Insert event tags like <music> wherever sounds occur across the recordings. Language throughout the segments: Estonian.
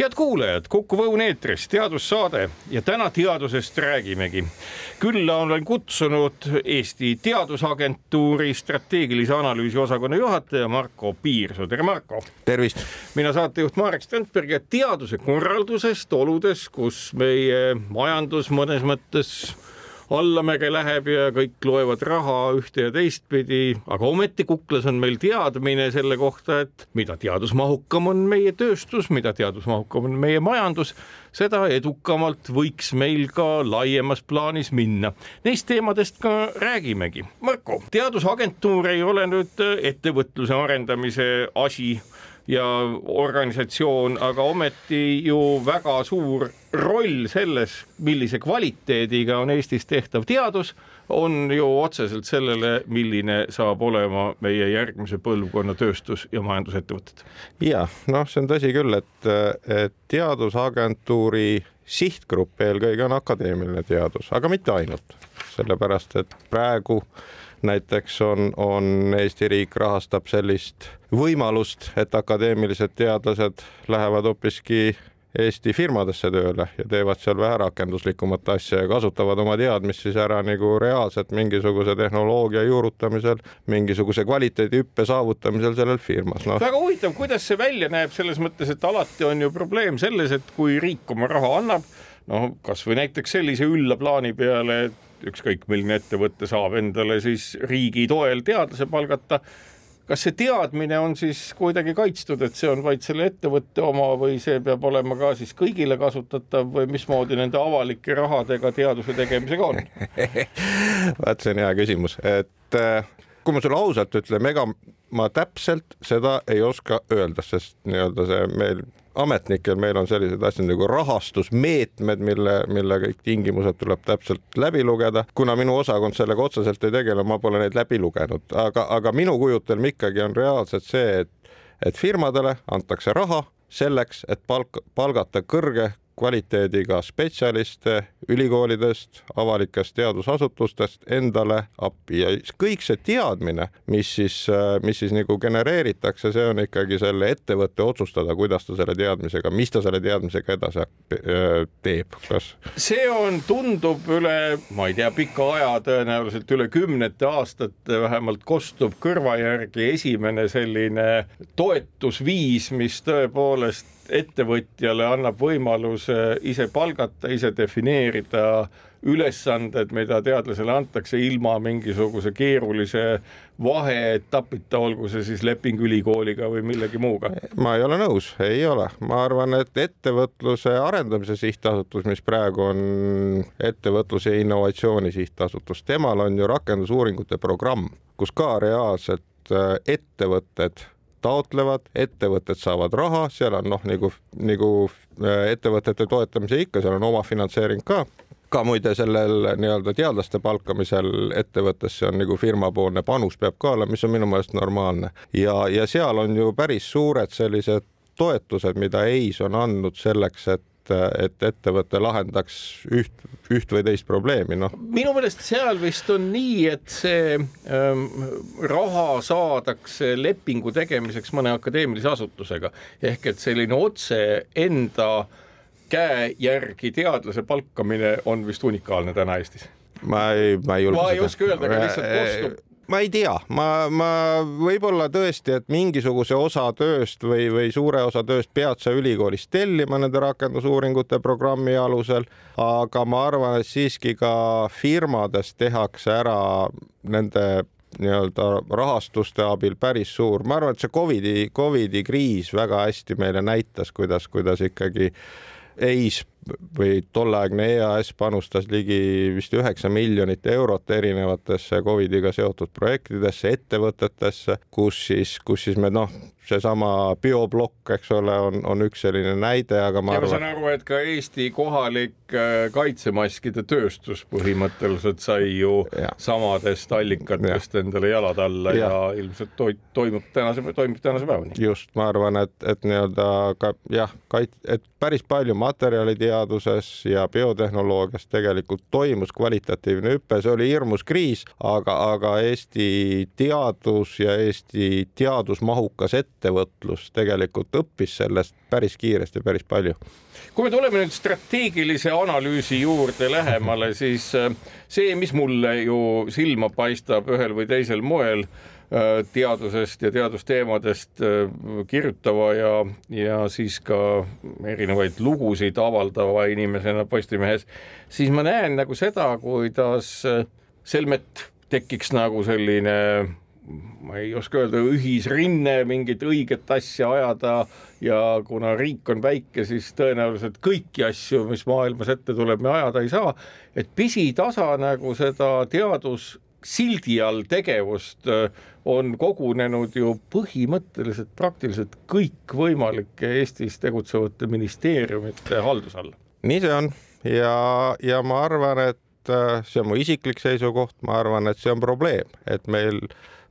Head kuulajad, Kukuv Õun eetris teadussaade ja täna teadusest räägimegi. külla olen kutsunud Eesti Teadusagentuuri strateegilise analüüsi osakonna juhataja Marko Piirsoo, tere Marko. tervist. mina saatejuht Marek Strandberg ja teaduse korraldusest oludes, kus meie majandus mõnes mõttes allamäge läheb ja kõik loevad raha ühte ja teistpidi, aga ometi kuklas on meil teadmine selle kohta, et mida teadusmahukam on meie tööstus, mida teadusmahukam on meie majandus, seda edukamalt võiks meil ka laiemas plaanis minna. Neist teemadest ka räägimegi. Marko, teadusagentuur ei ole nüüd ettevõtluse arendamise asi ja organisatsioon, aga ometi ju väga suur roll selles, millise kvaliteediga on Eestis tehtav teadus, on ju otseselt sellele, milline saab olema meie järgmise põlvkonna tööstus- ja majandusettevõtted. ja noh, see on tõsi küll, et, et teadusagentuuri sihtgrupp eelkõige on akadeemiline teadus, aga mitte ainult, sellepärast et praegu näiteks on, on Eesti riik rahastab sellist võimalust, et akadeemilised teadlased lähevad hoopiski Eesti firmadesse tööle ja teevad seal vähe rakenduslikumat asja ja kasutavad oma teadmist siis ära nagu reaalselt mingisuguse tehnoloogia juurutamisel, mingisuguse kvaliteedihüppe saavutamisel sellel firmas no.. väga huvitav, kuidas see välja näeb selles mõttes, et alati on ju probleem selles, et kui riik oma raha annab, noh, kasvõi näiteks sellise ülla plaani peale, et ükskõik milline ettevõte saab endale siis riigi toel teadlase palgata. kas see teadmine on siis kuidagi kaitstud, et see on vaid selle ettevõtte oma või see peab olema ka siis kõigile kasutatav või mismoodi nende avalike rahadega teaduse tegemisega on <laughs> vaat see on hea küsimus, et äh, kui ma sulle ausalt ütlen, ega ma täpselt seda ei oska öelda, sest nii-öelda see meil ametnikel, meil on sellised asjad nagu rahastusmeetmed, mille, mille kõik tingimused tuleb täpselt läbi lugeda. kuna minu osakond sellega otseselt ei tegele, ma pole neid läbi lugenud, aga, aga minu kujutelm ikkagi on reaalselt see, et, et firmadele antakse raha selleks, et palk, palgata kõrge kvaliteediga spetsialiste ülikoolidest, avalikest teadusasutustest endale appi ja kõik see teadmine, mis siis, mis siis nagu genereeritakse, see on ikkagi selle ettevõtte otsustada, kuidas ta selle teadmisega, mis ta selle teadmisega edasi teeb, kas. see on, tundub üle, ma ei tea, pika aja, tõenäoliselt üle kümnete aastate vähemalt kostub kõrva järgi esimene selline toetusviis, mis tõepoolest ettevõtjale annab võimaluse ise palgata, ise defineerida ülesanded, mida teadlasele antakse ilma mingisuguse keerulise vaheetapita, olgu see siis leping ülikooliga või millegi muuga? ma ei ole nõus, ei ole, ma arvan, et ettevõtluse arendamise sihtasutus, mis praegu on ettevõtluse innovatsiooni sihtasutus, temal on ju rakendusuuringute programm, kus ka reaalselt äh, ettevõtted taotlevad, ettevõtted saavad raha, seal on noh, nagu, nagu äh, ettevõtete toetamise ikka, seal on omafinantseering ka. Ka muide sellel nii-öelda teadlaste palkamisel ettevõttesse on nagu firmapoolne panus peab ka olema, mis on minu meelest normaalne. Ja, ja seal on ju päris suured sellised toetused, mida EIS on andnud selleks, et et, et ettevõte lahendaks üht, üht või teist probleemi, noh. minu meelest seal vist on nii, et see ähm, raha saadakse lepingu tegemiseks mõne akadeemilise asutusega ehk et selline otse enda käe järgi teadlase palkamine on vist unikaalne täna Eestis ma ei, ma ei julge ma ei oska öelda, aga lihtsalt kostub ma ei tea, ma, ma võib-olla tõesti, et mingisuguse osa tööst või, või suure osa tööst pead sa ülikoolis tellima nende rakendusuuringute programmi alusel, aga ma arvan, et siiski ka firmades tehakse ära nende nii-öelda rahastuste abil päris suur, ma arvan, et see Covidi, Covidi kriis väga hästi meile näitas, kuidas, kuidas ikkagi EIS või tolleaegne EAS panustas ligi vist üheksa miljonit eurot erinevatesse Covidiga seotud projektidesse, ettevõtetesse, kus siis, kus siis me noh, seesama bioplokk, eks ole, on, on üks selline näide, aga ma ja arvan. ma saan aru, et ka Eesti kohalik äh, kaitsemaskide tööstus põhimõtteliselt sai ju ja. samadest allikatest ja. endale jalad alla ja, ja ilmselt to toimub tänase, toimib tänase päevani. just, ma arvan, et, et nii-öelda ka jah, kait-, et päris palju materjaliteaduses ja biotehnoloogias tegelikult toimus kvalitatiivne hüpe, see oli hirmus kriis, aga, aga Eesti teadus ja Eesti teadusmahukas ette ettevõtlus tegelikult õppis sellest päris kiiresti päris palju. kui me tuleme nüüd strateegilise analüüsi juurde lähemale, siis äh, see, mis mulle ju silma paistab ühel või teisel moel teadusest ja teadusteemadest äh, kirjutava ja, ja siis ka erinevaid lugusid avaldava inimesena Postimehes, siis ma näen nagu seda, kuidas selmet tekiks nagu selline ma ei oska öelda, ühisrinne mingit õiget asja ajada ja kuna riik on väike, siis tõenäoliselt kõiki asju, mis maailmas ette tuleb, me ajada ei saa. et pisitasa nagu seda teadus sildi all tegevust äh, on kogunenud ju põhimõtteliselt praktiliselt kõikvõimalike Eestis tegutsevate ministeeriumite halduse alla. nii see on ja, ja ma arvan, et äh, see on mu isiklik seisukoht, ma arvan, et see on probleem, et meil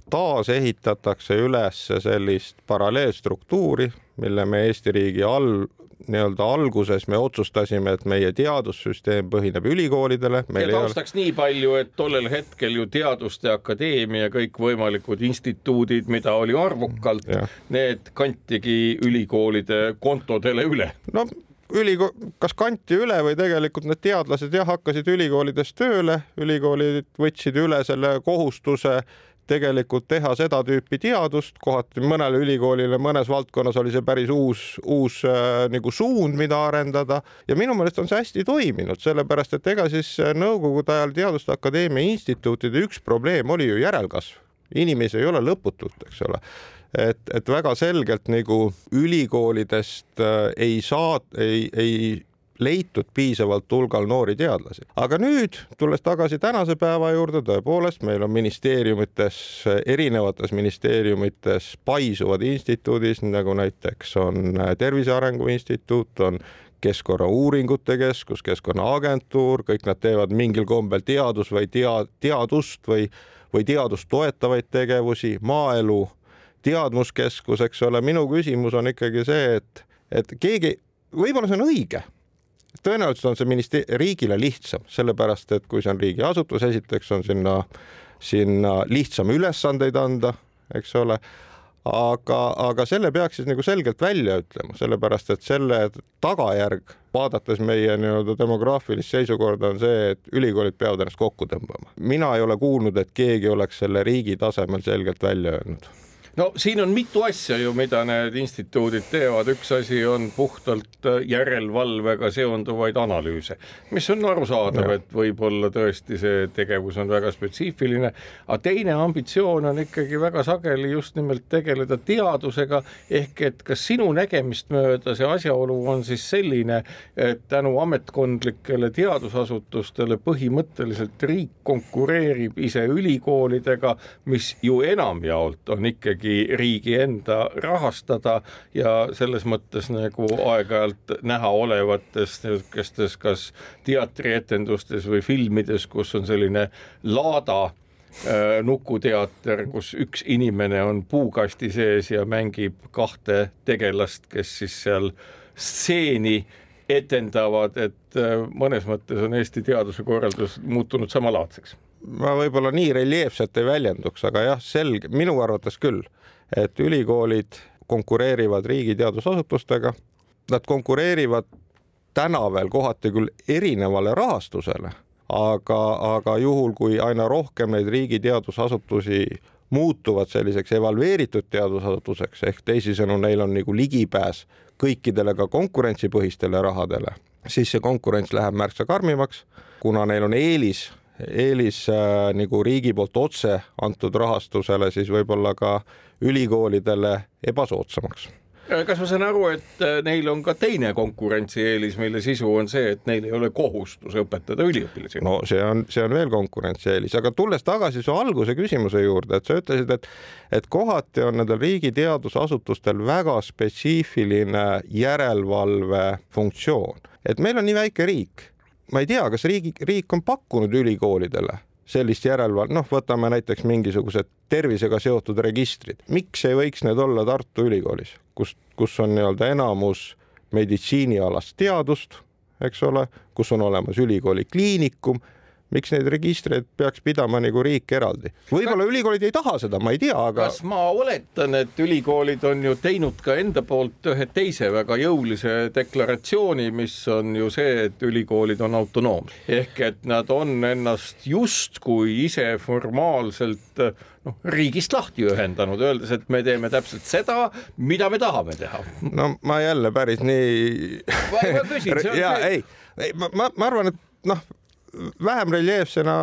taasehitatakse üles sellist paralleelstruktuuri, mille me Eesti riigi all nii-öelda alguses me otsustasime, et meie teadussüsteem põhineb ülikoolidele. ja taustaks ole... nii palju, et tollel hetkel ju Teaduste Akadeemia kõikvõimalikud instituudid, mida oli arvukalt, need kantigi ülikoolide kontodele üle. no ülikool, kas kanti üle või tegelikult need teadlased jah, hakkasid ülikoolides tööle, ülikoolid võtsid üle selle kohustuse tegelikult teha seda tüüpi teadust, kohati mõnele ülikoolile mõnes valdkonnas oli see päris uus, uus äh, nagu suund, mida arendada ja minu meelest on see hästi toiminud, sellepärast et ega siis äh, Nõukogude ajal Teaduste Akadeemia instituutide üks probleem oli ju järelkasv. inimesi ei ole lõputult, eks ole et, et väga selgelt nagu ülikoolidest äh, ei saa, ei, ei leitud piisavalt hulgal noori teadlasi. aga nüüd, tulles tagasi tänase päeva juurde, tõepoolest, meil on ministeeriumites, erinevates ministeeriumites paisuvad instituudid, nagu näiteks on Tervise Arengu Instituut, on Keskkonnauuringute Keskus, Keskkonnaagentuur, kõik nad teevad mingil kombel teadus või tea-, teadust või, või teadust toetavaid tegevusi, maaelu teadmuskeskus, eks ole, minu küsimus on ikkagi see, et, et keegi, võib-olla see on õige tõenäoliselt on see ministeer-, riigile lihtsam, sellepärast et kui see on riigiasutus, esiteks on sinna, sinna lihtsam ülesandeid anda, eks ole, aga, aga selle peaks siis nagu selgelt välja ütlema, sellepärast et selle tagajärg, vaadates meie nii-öelda demograafilist seisukorda, on see, et ülikoolid peavad ennast kokku tõmbama. mina ei ole kuulnud, et keegi oleks selle riigi tasemel selgelt välja öelnud no siin on mitu asja ju, mida need instituudid teevad, üks asi on puhtalt äh, järelevalvega seonduvaid analüüse, mis on arusaadav, et võib-olla tõesti see tegevus on väga spetsiifiline, aga teine ambitsioon on ikkagi väga sageli just nimelt tegeleda teadusega, ehk et kas sinu nägemist mööda see asjaolu on siis selline, et tänu ametkondlikele teadusasutustele põhimõtteliselt riik konkureerib ise ülikoolidega, mis ju enamjaolt on ikkagi ikkagi riigi enda rahastada ja selles mõttes nagu aeg-ajalt näha olevates niisugustes kas teatrietendustes või filmides, kus on selline laada äh, nukuteater, kus üks inimene on puukasti sees ja mängib kahte tegelast, kes siis seal stseeni etendavad, et äh, mõnes mõttes on Eesti teaduse korraldus muutunud samalaadseks ma võib-olla nii reljeefselt ei väljenduks, aga jah, selge, minu arvates küll, et ülikoolid konkureerivad riigi teadusasutustega. Nad konkureerivad täna veel kohati küll erinevale rahastusele, aga, aga juhul, kui aina rohkem neid riigi teadusasutusi muutuvad selliseks evalveeritud teadusasutuseks ehk teisisõnu, neil on nagu ligipääs kõikidele ka konkurentsipõhistele rahadele, siis see konkurents läheb märksa karmimaks, kuna neil on eelis eelis äh, nagu riigi poolt otse antud rahastusele, siis võib-olla ka ülikoolidele ebasoodsamaks. Kas ma saan aru, et äh, neil on ka teine konkurentsieelis, mille sisu on see, et neil ei ole kohustus õpetada üliõpilasi? no see on, see on veel konkurentsieelis, aga tulles tagasi su alguse küsimuse juurde, et sa ütlesid, et et kohati on nendel riigi teadusasutustel väga spetsiifiline järelevalve funktsioon, et meil on nii väike riik, ma ei tea, kas riigi, riik on pakkunud ülikoolidele sellist järelevalve, noh, võtame näiteks mingisugused tervisega seotud registrid, miks ei võiks need olla Tartu Ülikoolis, kus, kus on nii-öelda enamus meditsiinialast teadust, eks ole, kus on olemas ülikooli kliinikum miks neid registreid peaks pidama nagu riik eraldi? võib-olla ülikoolid ei taha seda, ma ei tea, aga. kas ma oletan, et ülikoolid on ju teinud ka enda poolt ühe teise väga jõulise deklaratsiooni, mis on ju see, et ülikoolid on autonoomsed ehk et nad on ennast justkui ise formaalselt noh, riigist lahti ühendanud, öeldes, et me teeme täpselt seda, mida me tahame teha. no ma jälle päris nii. ma küsin. ja ei, ei, ma, ma, ma arvan, et noh vähem reljeefsena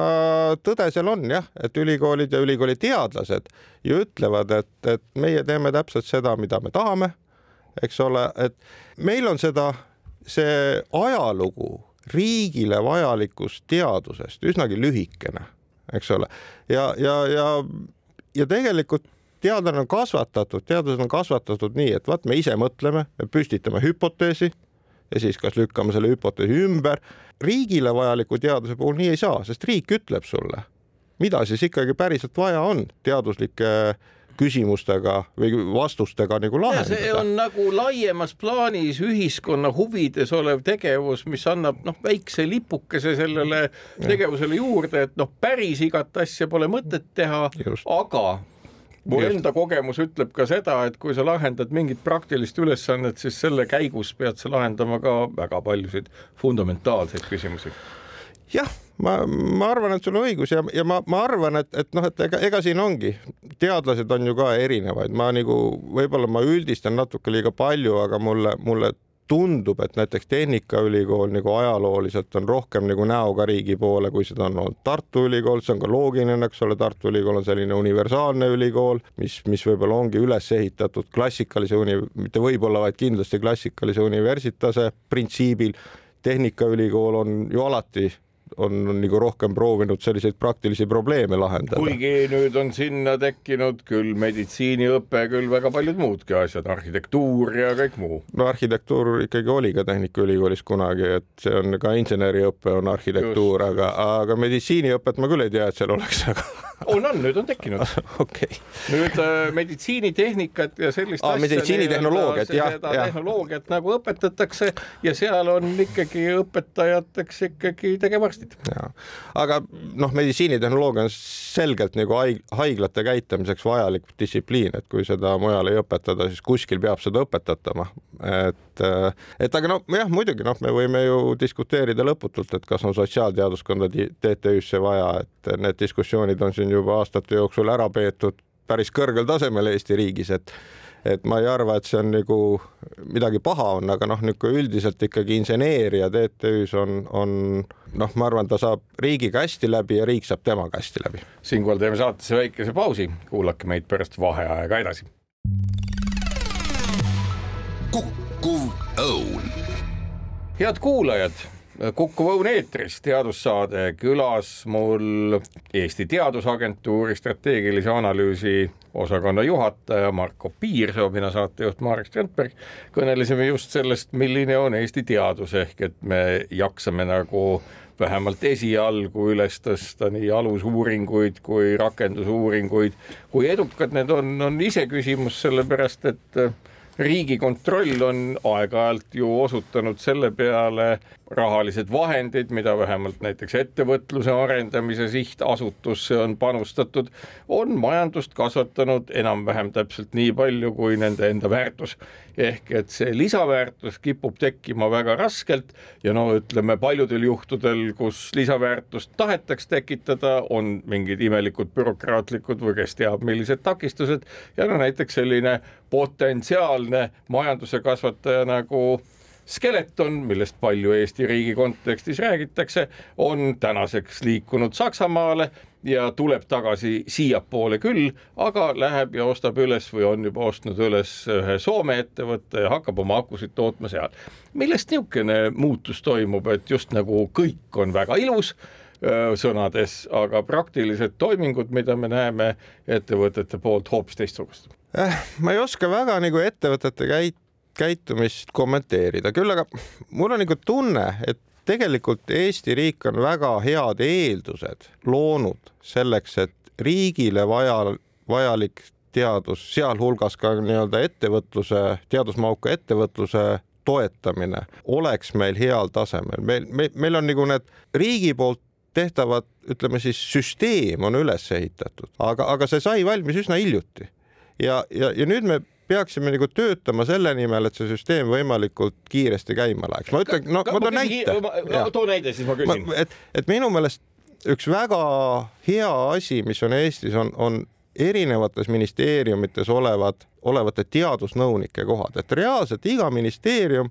tõde seal on jah, et ülikoolid ja ülikooli teadlased ju ütlevad, et, et meie teeme täpselt seda, mida me tahame, eks ole, et meil on seda, see ajalugu riigile vajalikust teadusest üsnagi lühikene, eks ole, ja, ja, ja, ja tegelikult teadlane on kasvatatud, teadlased on kasvatatud nii, et vaat me ise mõtleme, me püstitame hüpoteesi ja siis kas lükkame selle hüpoteesi ümber. Riigile vajaliku teaduse puhul nii ei saa, sest riik ütleb sulle, mida siis ikkagi päriselt vaja on teaduslike küsimustega või vastustega nagu lahendada. see on nagu laiemas plaanis ühiskonna huvides olev tegevus, mis annab noh, väikse lipukese sellele tegevusele juurde, et noh, päris igat asja pole mõtet teha, aga mu Just. enda kogemus ütleb ka seda, et kui sa lahendad mingit praktilist ülesannet, siis selle käigus pead sa lahendama ka väga paljusid fundamentaalseid küsimusi. jah, ma, ma arvan, et sul on õigus ja, ja ma, ma arvan, et, et noh, et ega, ega siin ongi, teadlased on ju ka erinevaid, ma nagu võib-olla ma üldistan natuke liiga palju, aga mulle, mulle tundub, et näiteks Tehnikaülikool nagu ajalooliselt on rohkem nagu näoga riigi poole, kui seda on olnud Tartu Ülikool, see on ka loogiline, eks ole, Tartu Ülikool on selline universaalne ülikool, mis, mis võib-olla ongi üles ehitatud klassikalise uni-, mitte võib-olla, vaid kindlasti klassikalise universitase printsiibil. tehnikaülikool on ju alati on, on nagu rohkem proovinud selliseid praktilisi probleeme lahendada. kuigi nüüd on sinna tekkinud küll meditsiiniõpe, küll väga paljud muudki asjad, arhitektuur ja kõik muu. no arhitektuur ikkagi oli ka Tehnikaülikoolis kunagi, et see on ka inseneriõpe on arhitektuur, aga, aga meditsiiniõpet ma küll ei tea, et seal oleks, aga <laughs> on, on, nüüd on tekkinud <laughs> okay.. nüüd äh, meditsiinitehnikat ja sellist Aa, asja. meditsiinitehnoloogiat, jah. seda ja. tehnoloogiat nagu õpetatakse ja seal on ikkagi õpetajateks ikkagi tegevarstid. aga noh, meditsiinitehnoloogia on selgelt nagu haiglate käitamiseks vajalik distsipliin, et kui seda mujal ei õpetada, siis kuskil peab seda õpetatama, et, äh, et aga noh, jah, muidugi noh, me võime ju diskuteerida lõputult, et kas on sotsiaalteaduskonda TTÜ-sse vaja, et need diskussioonid on siin juba aastate jooksul ära peetud päris kõrgel tasemel Eesti riigis, et et ma ei arva, et see on nagu midagi paha on, aga noh, niisugune üldiselt ikkagi inseneeria TTÜ-s on, on noh, ma arvan, ta saab riigiga hästi läbi ja riik saab temaga hästi läbi. siinkohal teeme saatesse väikese pausi, kuulake meid pärast vaheaega edasi. kukkuv õun. head kuulajad Kuku Õun eetris teadussaade, külas mul Eesti Teadusagentuuri strateegilise analüüsi osakonna juhataja Marko Piirsoo, mina saatejuht Marek Strandberg. kõnelesime just sellest, milline on Eesti teadus ehk et me jaksame nagu vähemalt esialgu üles tõsta nii alusuuringuid kui rakendusuuringuid. kui edukad need on, on iseküsimus, sellepärast et riigikontroll on aeg-ajalt ju osutanud selle peale rahalised vahendid, mida vähemalt näiteks ettevõtluse arendamise sihtasutusse on panustatud, on majandust kasvatanud enam-vähem täpselt nii palju kui nende enda väärtus. ehk et see lisaväärtus kipub tekkima väga raskelt ja no ütleme, paljudel juhtudel, kus lisaväärtust tahetaks tekitada, on mingid imelikud bürokraatlikud või kes teab, millised takistused ja no näiteks selline potentsiaalne majanduse kasvataja nagu Skeleton, millest palju Eesti riigi kontekstis räägitakse, on tänaseks liikunud Saksamaale ja tuleb tagasi siiapoole küll, aga läheb ja ostab üles või on juba ostnud üles ühe Soome ettevõtte ja hakkab oma akusid tootma seal. millest niisugune muutus toimub, et just nagu kõik on väga ilus sõnades, aga praktilised toimingud, mida me näeme ettevõtete poolt hoopis teistsugust eh,? ma ei oska väga nagu ettevõtete käit-, käitumist kommenteerida, küll aga mul on nagu tunne, et tegelikult Eesti riik on väga head eeldused loonud selleks, et riigile vaja, vajalik teadus, sealhulgas ka nii-öelda ettevõtluse, teadusmahuka ettevõtluse toetamine oleks meil heal tasemel, meil, meil, meil on nagu need riigi poolt tehtavad, ütleme siis süsteem on üles ehitatud, aga, aga see sai valmis üsna hiljuti. Ja, ja, ja nüüd me peaksime nagu töötama selle nimel, et see süsteem võimalikult kiiresti käima läheks. ma ütlen, no ma toon näite. too näide, siis ma küsin. et, et minu meelest üks väga hea asi, mis on Eestis, on, on erinevates ministeeriumites olevad, olevate teadusnõunike kohad, et reaalselt iga ministeerium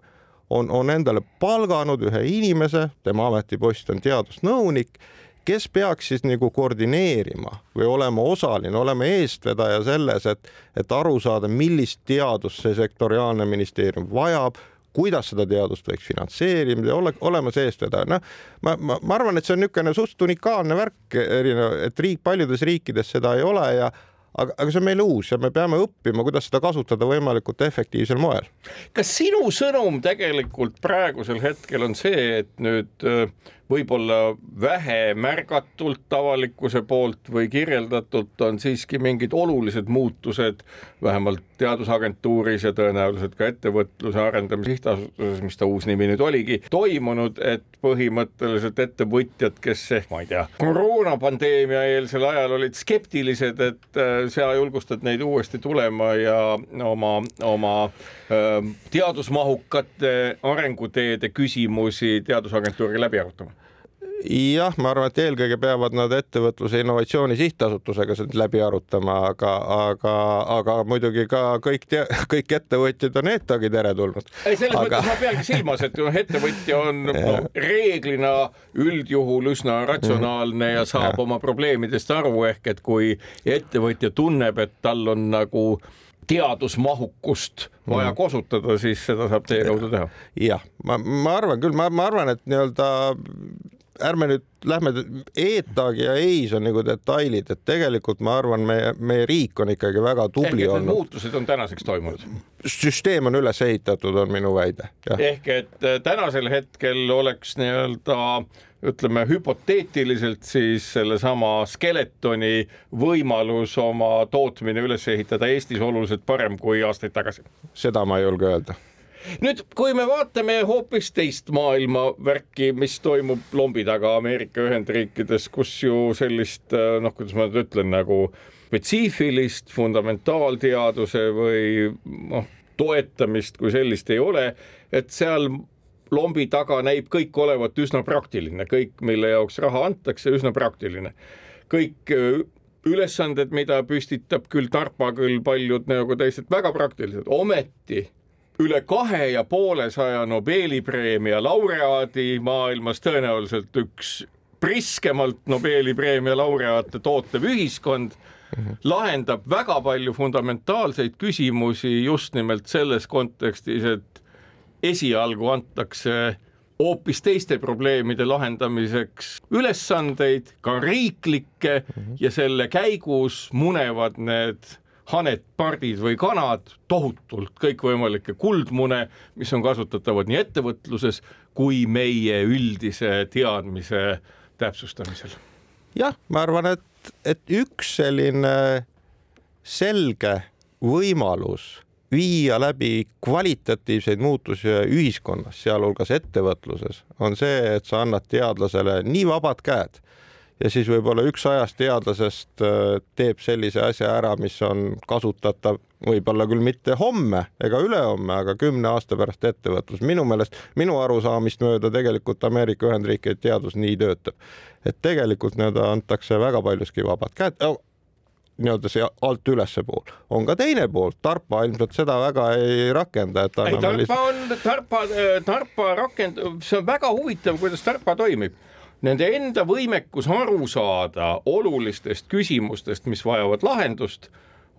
on, on endale palganud ühe inimese, tema ametipost on teadusnõunik kes peaks siis nagu koordineerima või olema osaline, olema eestvedaja selles, et, et aru saada, millist teadust see sektoriaalne ministeerium vajab, kuidas seda teadust võiks finantseerida ja ole, olemas eestvedaja. noh, ma, ma, ma arvan, et see on niisugune suht unikaalne värk, erinev, et riik, paljudes riikides seda ei ole ja aga, aga see on meile uus ja me peame õppima, kuidas seda kasutada võimalikult efektiivsel moel. kas sinu sõnum tegelikult praegusel hetkel on see, et nüüd äh, võib-olla vähe märgatult avalikkuse poolt või kirjeldatult on siiski mingid olulised muutused, vähemalt teadusagentuuris ja tõenäoliselt ka ettevõtluse arendamise sihtasutuses, mis ta uus nimi nüüd oligi, toimunud, et põhimõtteliselt ettevõtjad, kes ehk ma ei tea, koroonapandeemia eelsel ajal olid skeptilised, et äh, sa julgustad neid uuesti tulema ja oma, oma äh, teadusmahukate arenguteede küsimusi teadusagentuuriga läbi arutama jah, ma arvan, et eelkõige peavad nad Ettevõtluse Innovatsiooni Sihtasutusega seda läbi arutama, aga, aga, aga muidugi ka kõik, kõik ettevõtjad on ETAG-i teretulnud. ei, selles aga... mõttes ma peangi silmas, et noh, ettevõtja on <laughs> no, reeglina üldjuhul üsna ratsionaalne ja saab ja. oma probleemidest aru, ehk et kui ettevõtja tunneb, et tal on nagu teadusmahukust vaja mm. kosutada, siis seda saab teie kaudu teha. jah, ma, ma arvan küll, ma, ma arvan, et nii-öelda ärme nüüd lähme, ETAG ja EIS on nagu detailid, et tegelikult ma arvan, meie, meie riik on ikkagi väga tubli olnud. muutused on tänaseks toimunud. süsteem on üles ehitatud, on minu väide. ehk et äh, tänasel hetkel oleks nii-öelda ütleme hüpoteetiliselt siis sellesama Skeletoni võimalus oma tootmine üles ehitada Eestis oluliselt parem kui aastaid tagasi. seda ma ei julge öelda nüüd, kui me vaatame hoopis teist maailma värki, mis toimub lombi taga Ameerika Ühendriikides, kus ju sellist noh, kuidas ma nüüd ütlen, nagu spetsiifilist fundamentaalteaduse või noh, toetamist kui sellist ei ole, et seal lombi taga näib kõik olevat üsna praktiline, kõik, mille jaoks raha antakse, üsna praktiline. kõik ülesanded, mida püstitab küll Tarpa, küll paljud nagu teised, väga praktilised, ometi üle kahe ja poole saja Nobeli preemia laureaadi maailmas, tõenäoliselt üks priskemalt Nobeli preemia laureaate tootev ühiskond lahendab väga palju fundamentaalseid küsimusi just nimelt selles kontekstis, et esialgu antakse hoopis teiste probleemide lahendamiseks ülesandeid, ka riiklikke ja selle käigus munevad need haned, pardid või kanad, tohutult kõikvõimalikke kuldmune, mis on kasutatavad nii ettevõtluses kui meie üldise teadmise täpsustamisel. jah, ma arvan, et, et üks selline selge võimalus viia läbi kvalitatiivseid muutusi ühiskonnas, sealhulgas ettevõtluses, on see, et sa annad teadlasele nii vabad käed ja siis võib-olla üks sajast teadlasest äh, teeb sellise asja ära, mis on kasutatav võib-olla küll mitte homme ega ülehomme, aga kümne aasta pärast ettevõtlus. minu meelest, minu arusaamist mööda tegelikult Ameerika Ühendriikide teadus nii töötab, et tegelikult nii-öelda antakse väga paljuski vabad käed nii-öelda see alt ülesse pool. on ka teine pool, Tarpa ilmselt seda väga ei rakenda, et ei, Tarpa on, Tarpa, Tarpa rakend-, see on väga huvitav, kuidas Tarpa toimib. Nende enda võimekus aru saada olulistest küsimustest, mis vajavad lahendust,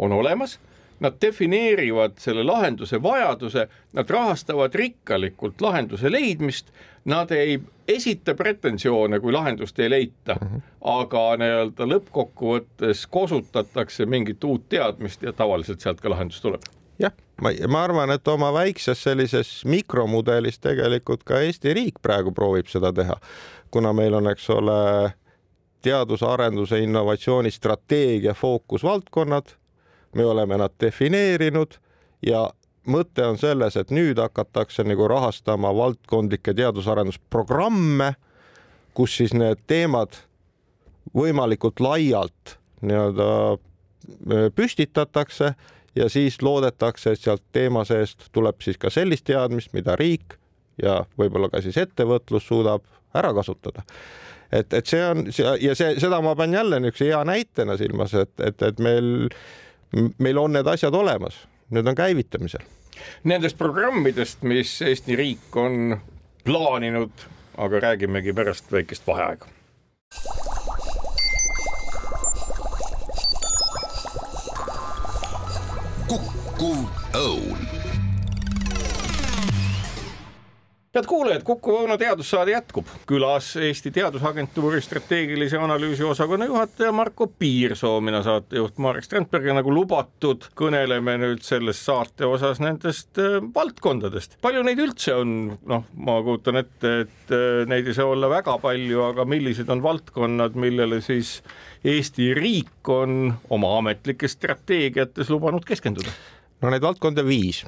on olemas. Nad defineerivad selle lahenduse vajaduse, nad rahastavad rikkalikult lahenduse leidmist, nad ei esita pretensioone, kui lahendust ei leita -hmm. aga nii-öelda lõppkokkuvõttes kosutatakse mingit uut teadmist ja tavaliselt sealt ka lahendus tuleb jah, ma, ma arvan, et oma väikses sellises mikromudelis tegelikult ka Eesti riik praegu proovib seda teha, kuna meil on, eks ole, teaduse-arenduse innovatsiooni strateegia fookusvaldkonnad me oleme nad defineerinud ja mõte on selles, et nüüd hakatakse nagu rahastama valdkondlikke teadus-arendusprogramme, kus siis need teemad võimalikult laialt nii-öelda äh, püstitatakse ja siis loodetakse, et sealt teema seest tuleb siis ka sellist teadmist, mida riik ja võib-olla ka siis ettevõtlus suudab ära kasutada. et, et see on ja see, seda ma pean jälle niisuguse hea näitena silmas, et, et, et meil meil on need asjad olemas, need on käivitamisel. Nendest programmidest, mis Eesti riik on plaaninud, aga räägimegi pärast väikest vaheaega. Head kuulajad, Kuku Õuna teadussaade jätkub. külas Eesti Teadusagentuuri strateegilise analüüsi osakonna juhataja Marko Piirsoo, mina saatejuht Marek Strandberg ja nagu lubatud, kõneleme nüüd selles saate osas nendest äh, valdkondadest. palju neid üldse on, noh, ma kujutan ette, et äh, neid ei saa olla väga palju, aga millised on valdkonnad, millele siis Eesti riik on oma ametlikes strateegiates lubanud keskenduda? no neid valdkondi on viis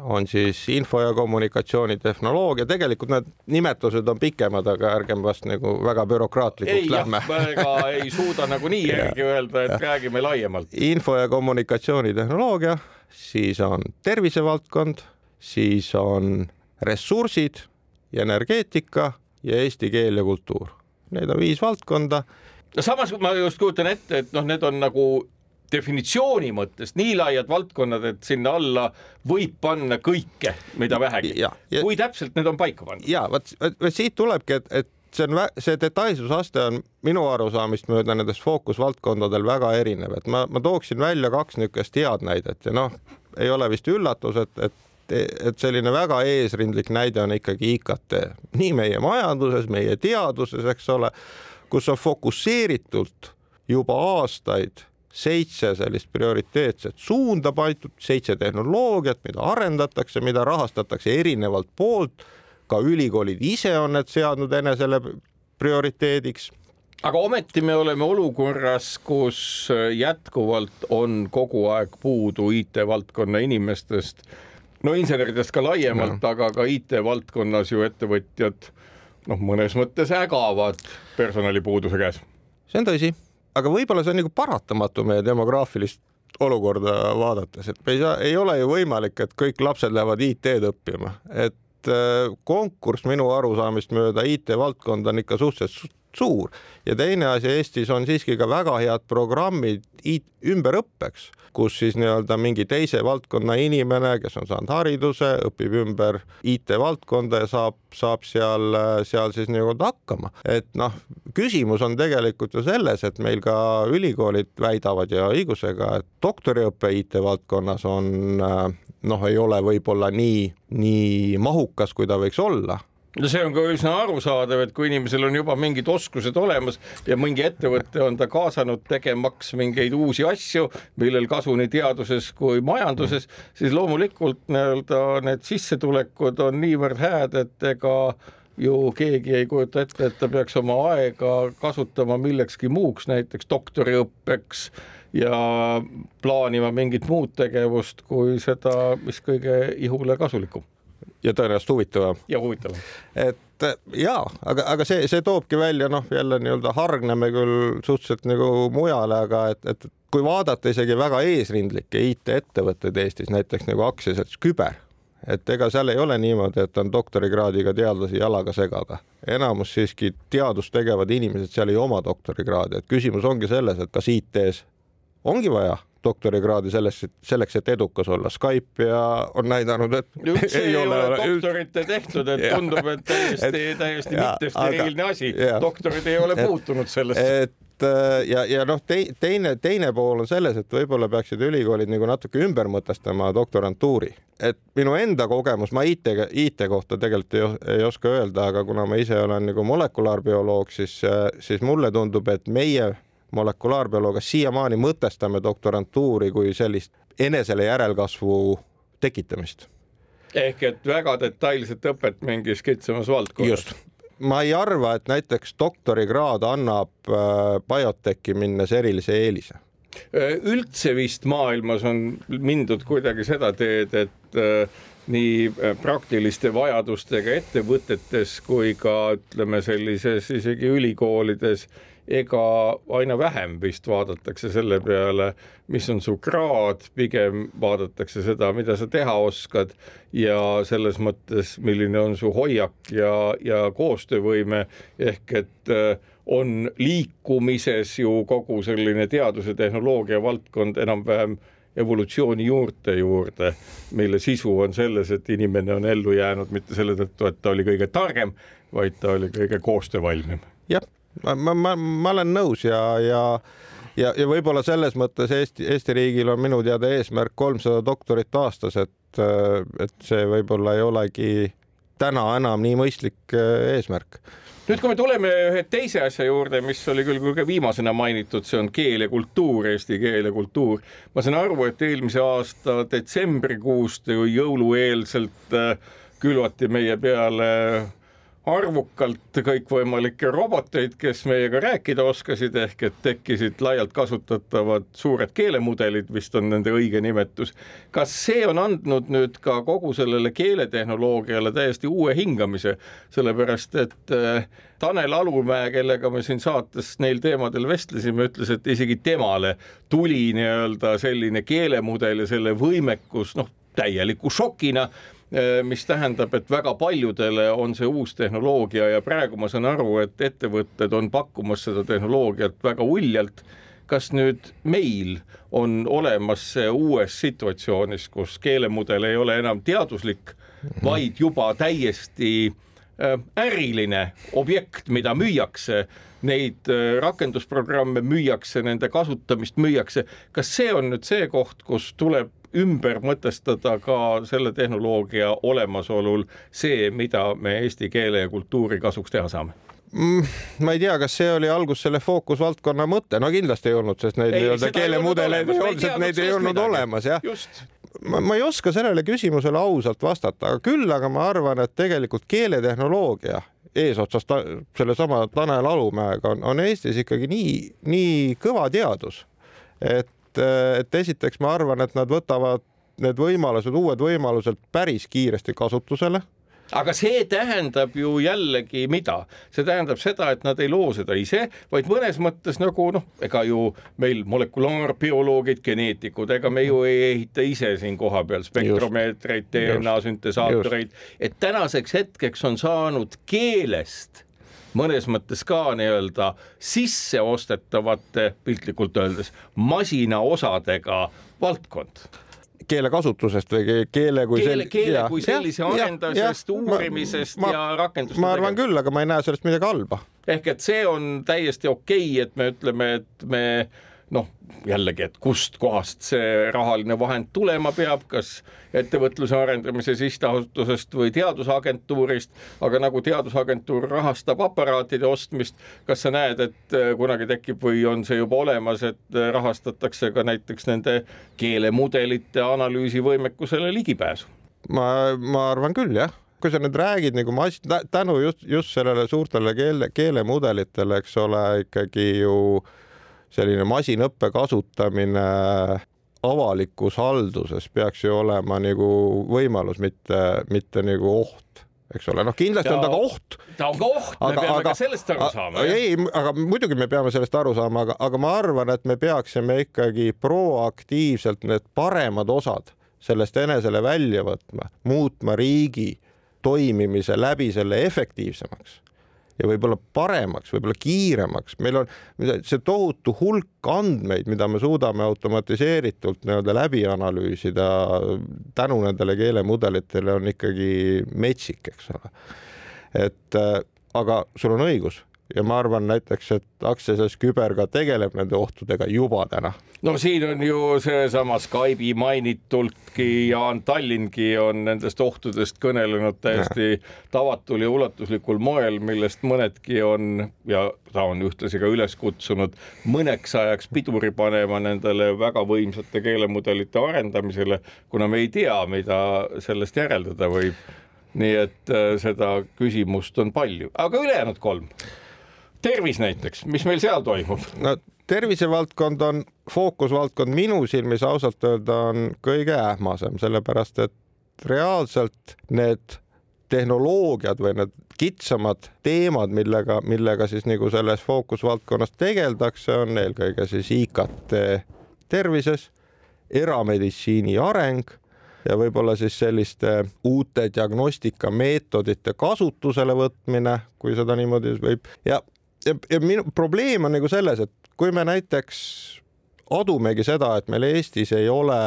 on siis info- ja kommunikatsioonitehnoloogia, tegelikult need nimetused on pikemad, aga ärgem vast nagu väga bürokraatlikuks ei, lähme. väga ei suuda nagunii järgi öelda, et ja. räägime laiemalt. info- ja kommunikatsioonitehnoloogia, siis on tervisevaldkond, siis on ressursid ja energeetika ja eesti keel ja kultuur. Need on viis valdkonda no samas ma just kujutan ette, et noh, need on nagu definitsiooni mõttes nii laiad valdkonnad, et sinna alla võib panna kõike, mida vähegi. kui täpselt need on paika pandud? ja vot, vot siit tulebki, et, et see on, see detailsusaste on minu arusaamist mööda nendest fookusvaldkondadel väga erinev, et ma, ma tooksin välja kaks niisugust head näidet ja noh, ei ole vist üllatus, et, et et selline väga eesrindlik näide on ikkagi IKT nii meie majanduses, meie teaduses, eks ole, kus on fokusseeritult juba aastaid seitse sellist prioriteetset suunda paitud, seitse tehnoloogiat, mida arendatakse, mida rahastatakse erinevalt poolt. ka ülikoolid ise on need seadnud enesele prioriteediks aga ometi me oleme olukorras, kus jätkuvalt on kogu aeg puudu IT-valdkonna inimestest, no inseneridest ka laiemalt, aga ka IT-valdkonnas ju ettevõtjad noh, mõnes mõttes ägavad personalipuuduse käes. see on tõsi aga võib-olla see on nagu paratamatu meie demograafilist olukorda vaadates, et me ei saa, ei ole ju võimalik, et kõik lapsed lähevad IT-d õppima, et äh, konkurss minu arusaamist mööda IT-valdkond on ikka suhteliselt suur ja teine asi, Eestis on siiski ka väga head programmid ümberõppeks, kus siis nii-öelda mingi teise valdkonna inimene, kes on saanud hariduse, õpib ümber IT-valdkonda ja saab, saab seal, seal siis nii-öelda hakkama. et noh, küsimus on tegelikult ju selles, et meil ka ülikoolid väidavad ja õigusega, et doktoriõpe IT-valdkonnas on noh, ei ole võib-olla nii, nii mahukas, kui ta võiks olla no see on ka üsna arusaadav, et kui inimesel on juba mingid oskused olemas ja mingi ettevõte on ta kaasanud tegemaks mingeid uusi asju, millel kasu nii teaduses kui majanduses, siis loomulikult nii-öelda need sissetulekud on niivõrd hääd, et ega ju keegi ei kujuta ette, et ta peaks oma aega kasutama millekski muuks, näiteks doktoriõppeks ja plaanima mingit muud tegevust kui seda, mis kõige ihule kasulikum ja tõenäoliselt huvitavam. ja huvitavam. et ja, aga, aga see, see toobki välja noh, jälle nii-öelda hargneme küll suhteliselt nagu mujale, aga et, et kui vaadata isegi väga eesrindlikke IT-ettevõtteid Eestis, näiteks nagu aktsiaselts Küber, et ega seal ei ole niimoodi, et on doktorikraadiga teadlasi jalaga segaga. enamus siiski teadust tegevad inimesed seal ei oma doktorikraadi, et küsimus ongi selles, et kas IT-s ongi vaja doktorikraadi selles, selleks, et edukas olla. Skype ja on näidanud, et üldse ei, ei ole, ole doktorite tehtud, et tundub, et täiesti, täiesti mittesteriilne asi. doktorid ei ole puutunud sellesse. et äh, ja, ja noh, teine, teine pool on selles, et võib-olla peaksid ülikoolid nagu natuke ümber mõtestama doktorantuuri, et minu enda kogemus, ma IT, IT kohta tegelikult ei, ei oska öelda, aga kuna ma ise olen nagu molekulaarbioloog, siis, siis mulle tundub, et meie molekulaarbioloogia siiamaani mõtestame doktorantuuri kui sellist enesele järelkasvu tekitamist. ehk et väga detailset õpet mingis kitsamas valdkonnas. just, ma ei arva, et näiteks doktorikraad annab äh, biotechi minnes erilise eelise äh, üldse vist maailmas on mindud kuidagi seda teed, et äh, nii praktiliste vajadustega ettevõtetes kui ka ütleme sellises isegi ülikoolides ega aina vähem vist vaadatakse selle peale, mis on su kraad, pigem vaadatakse seda, mida sa teha oskad ja selles mõttes, milline on su hoiak ja, ja koostöövõime ehk et äh, on liikumises ju kogu selline teaduse tehnoloogia valdkond enam-vähem evolutsiooni juurte juurde, mille sisu on selles, et inimene on ellu jäänud mitte selle tõttu, et ta oli kõige targem, vaid ta oli kõige koostöövalmim. jah ma, ma, ma, ma olen nõus ja, ja ja, ja võib-olla selles mõttes Eesti, Eesti riigil on minu teada eesmärk kolmsada doktorit aastas, et, et see võib-olla ei olegi täna enam nii mõistlik äh, eesmärk nüüd, kui me tuleme ühe teise asja juurde, mis oli küll kõige viimasena mainitud, see on keel ja kultuur, eesti keel ja kultuur. ma saan aru, et eelmise aasta detsembrikuust jõulueelselt äh, külvati meie peale arvukalt kõikvõimalikke roboteid, kes meiega rääkida oskasid, ehk et tekkisid laialt kasutatavad suured keelemudelid, vist on nende õige nimetus. kas see on andnud nüüd ka kogu sellele keeletehnoloogiale täiesti uue hingamise, sellepärast et äh, Tanel Alumäe, kellega me siin saates neil teemadel vestlesime, ütles, et isegi temale tuli nii-öelda selline keelemudel ja selle võimekus noh, täieliku šokina mis tähendab, et väga paljudele on see uus tehnoloogia ja praegu ma saan aru, et ettevõtted on pakkumas seda tehnoloogiat väga uljalt. kas nüüd meil on olemas see uues situatsioonis, kus keelemudel ei ole enam teaduslik, vaid juba täiesti äh, äriline objekt, mida müüakse, neid äh, rakendusprogramme müüakse, nende kasutamist müüakse. kas see on nüüd see koht, kus tuleb ümber mõtestada ka selle tehnoloogia olemasolul see, mida me eesti keele ja kultuuri kasuks teha saame mm, ma ei tea, kas see oli algus selle fookusvaldkonna mõte, no kindlasti ei olnud, sest neid nii-öelda keelemudeleid ei olnud, sest neid ei olnud midagi. olemas jah. ma, ma ei oska sellele küsimusele ausalt vastata, aga küll aga ma arvan, et tegelikult keeletehnoloogia eesotsas ta, sellesama Tanel Alumäega on, on Eestis ikkagi nii, nii kõva teadus, et et, et esiteks ma arvan, et nad võtavad need võimalused, uued võimalused päris kiiresti kasutusele. Aga see tähendab ju jällegi mida, see tähendab seda, et nad ei loo seda ise, vaid mõnes mõttes nagu noh, ega ju meil molekulaarbioloogid, geneetikud, ega me ju ei ehita ise siin kohapeal spektromeetreid, DNA süntesaatoreid, et tänaseks hetkeks on saanud keelest mõnes mõttes ka nii-öelda sisseostetavate, piltlikult öeldes, masinaosadega valdkond keelekasutusest või keele kui keele, keele kui sellise arendusest, uurimisest ma, ja rakendust. ma arvan küll, aga ma ei näe sellest midagi halba. ehk et see on täiesti okei okay,, et me ütleme, et me noh, jällegi, et kustkohast see rahaline vahend tulema peab, kas ettevõtluse arendamise sihtasutusest või teadusagentuurist, aga nagu teadusagentuur rahastab aparaatide ostmist, kas sa näed, et äh, kunagi tekib või on see juba olemas, et äh, rahastatakse ka näiteks nende keelemudelite analüüsivõimekusele ligipääsu? ma, ma arvan küll, jah kui sa nüüd räägid nagu mas-, tänu just, just sellele suurtele keele, keelemudelitele, eks ole, ikkagi ju äh, selline masinõppe kasutamine avalikus halduses peaks ju olema nagu võimalus, mitte, mitte nagu oht eks ole, noh, kindlasti ta, on ta ka oht. ta on ka oht, me peame aga, ka sellest aru saama. ei, aga muidugi me peame sellest aru saama, aga, aga ma arvan, et me peaksime ikkagi proaktiivselt need paremad osad sellest enesele välja võtma, muutma riigi toimimise läbi selle efektiivsemaks ja võib-olla paremaks, võib-olla kiiremaks, meil on see tohutu hulk andmeid, mida me suudame automatiseeritult nii-öelda läbi analüüsida tänu nendele keelemudelitele on ikkagi metsik, eks ole. et aga sul on õigus ja ma arvan näiteks, et aktsiaselts Küber ka tegeleb nende ohtudega juba täna. no siin on ju seesama Skype'i mainitultki, Jaan Tallingi on nendest ohtudest kõnelenud täiesti ja. tavatul ja ulatuslikul moel, millest mõnedki on ja ta on ühtlasi ka üles kutsunud mõneks ajaks piduri panema nendele väga võimsate keelemudelite arendamisele, kuna me ei tea, mida sellest järeldada võib nii et äh, seda küsimust on palju, aga ülejäänud kolm. Tervis näiteks, mis meil seal toimub? no tervisevaldkond on fookusvaldkond minu silmis ausalt öelda on kõige ähmasem, sellepärast et reaalselt need tehnoloogiad või need kitsamad teemad, millega, millega siis nagu selles fookusvaldkonnas tegeldakse, on eelkõige siis IKT tervises, erameditsiini areng ja võib-olla siis selliste uute diagnostikameetodite kasutusele võtmine, kui seda niimoodi võib ja, ja, ja minu probleem on nagu selles, et kui me näiteks adumegi seda, et meil Eestis ei ole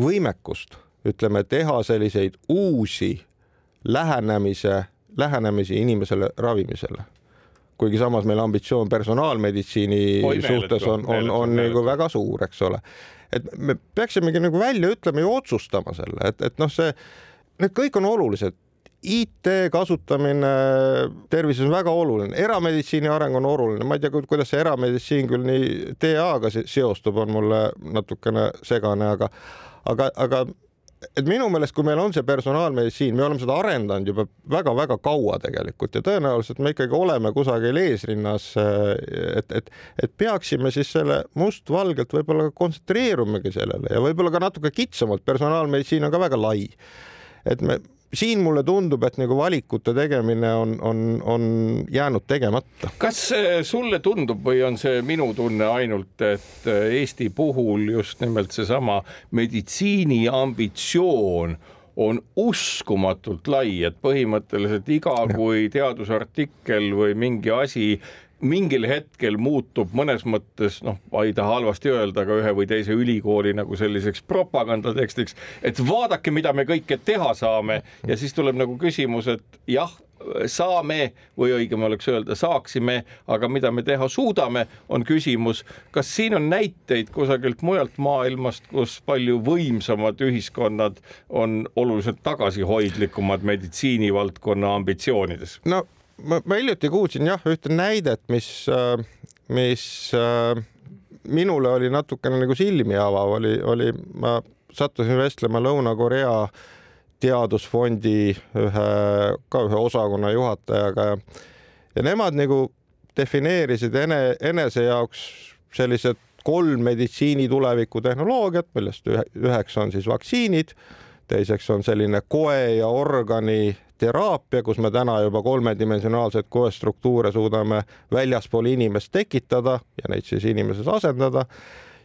võimekust, ütleme, teha selliseid uusi lähenemise, lähenemisi inimesele ravimisele kuigi samas meil ambitsioon personaalmeditsiini suhtes on, on, on, on nagu väga suur, eks ole et me peaksimegi nagu välja ütlema ja otsustama selle, et, et noh, see, need kõik on olulised. IT kasutamine tervises on väga oluline, erameditsiini areng on oluline, ma ei tea, kuidas see erameditsiin küll nii TA-ga seostub, on mulle natukene segane, aga aga, aga et minu meelest, kui meil on see personaalmeditsiin, me oleme seda arendanud juba väga-väga kaua tegelikult ja tõenäoliselt me ikkagi oleme kusagil eesrinnas. et, et, et peaksime siis selle mustvalgelt võib-olla kontsentreerumegi sellele ja võib-olla ka natuke kitsamalt, personaalmeditsiin on ka väga lai. et me siin mulle tundub, et nagu valikute tegemine on, on, on jäänud tegemata. kas sulle tundub või on see minu tunne ainult, et Eesti puhul just nimelt seesama meditsiini ambitsioon on uskumatult lai, et põhimõtteliselt iga kui teadusartikkel või mingi asi mingil hetkel muutub mõnes mõttes noh, ma ei taha halvasti öelda, aga ühe või teise ülikooli nagu selliseks propagandatekstiks, et vaadake, mida me kõike teha saame ja siis tuleb nagu küsimus, et jah, saame või õigem oleks öelda saaksime, aga mida me teha suudame, on küsimus, kas siin on näiteid kusagilt mujalt maailmast, kus palju võimsamad ühiskonnad on oluliselt tagasihoidlikumad meditsiinivaldkonna ambitsioonides? no ma, ma hiljuti kuulsin jah ühte näidet, mis, äh, mis äh, minule oli natukene nagu silmi avav, oli, oli, ma sattusin vestlema Lõuna-Korea teadusfondi ühe, ka ühe osakonna juhatajaga ja, ja nemad nagu defineerisid ene, enese jaoks sellised kolm meditsiini tuleviku tehnoloogiat, millest ühe, üheks on siis vaktsiinid, teiseks on selline koe ja organi teraapia, kus me täna juba kolmedimensionaalseid koestruktuure suudame väljaspool inimest tekitada ja neid siis inimeses asendada.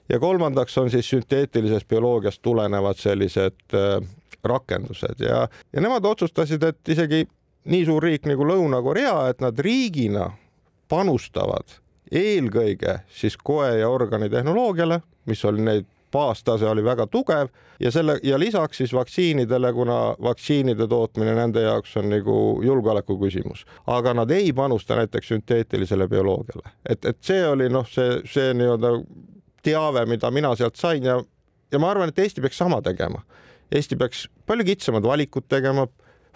ja kolmandaks on siis sünteetilisest bioloogiast tulenevad sellised äh, rakendused ja, ja nemad otsustasid, et isegi nii suur riik nagu Lõuna-Korea, et nad riigina panustavad eelkõige siis koe ja organi tehnoloogiale, mis oli neid baastase oli väga tugev ja selle ja lisaks siis vaktsiinidele, kuna vaktsiinide tootmine nende jaoks on nagu julgeoleku küsimus, aga nad ei panusta näiteks sünteetilisele bioloogiale, et, et see oli noh, see, see nii-öelda teave, mida mina sealt sain ja, ja ma arvan, et Eesti peaks sama tegema. Eesti peaks palju kitsamad valikud tegema,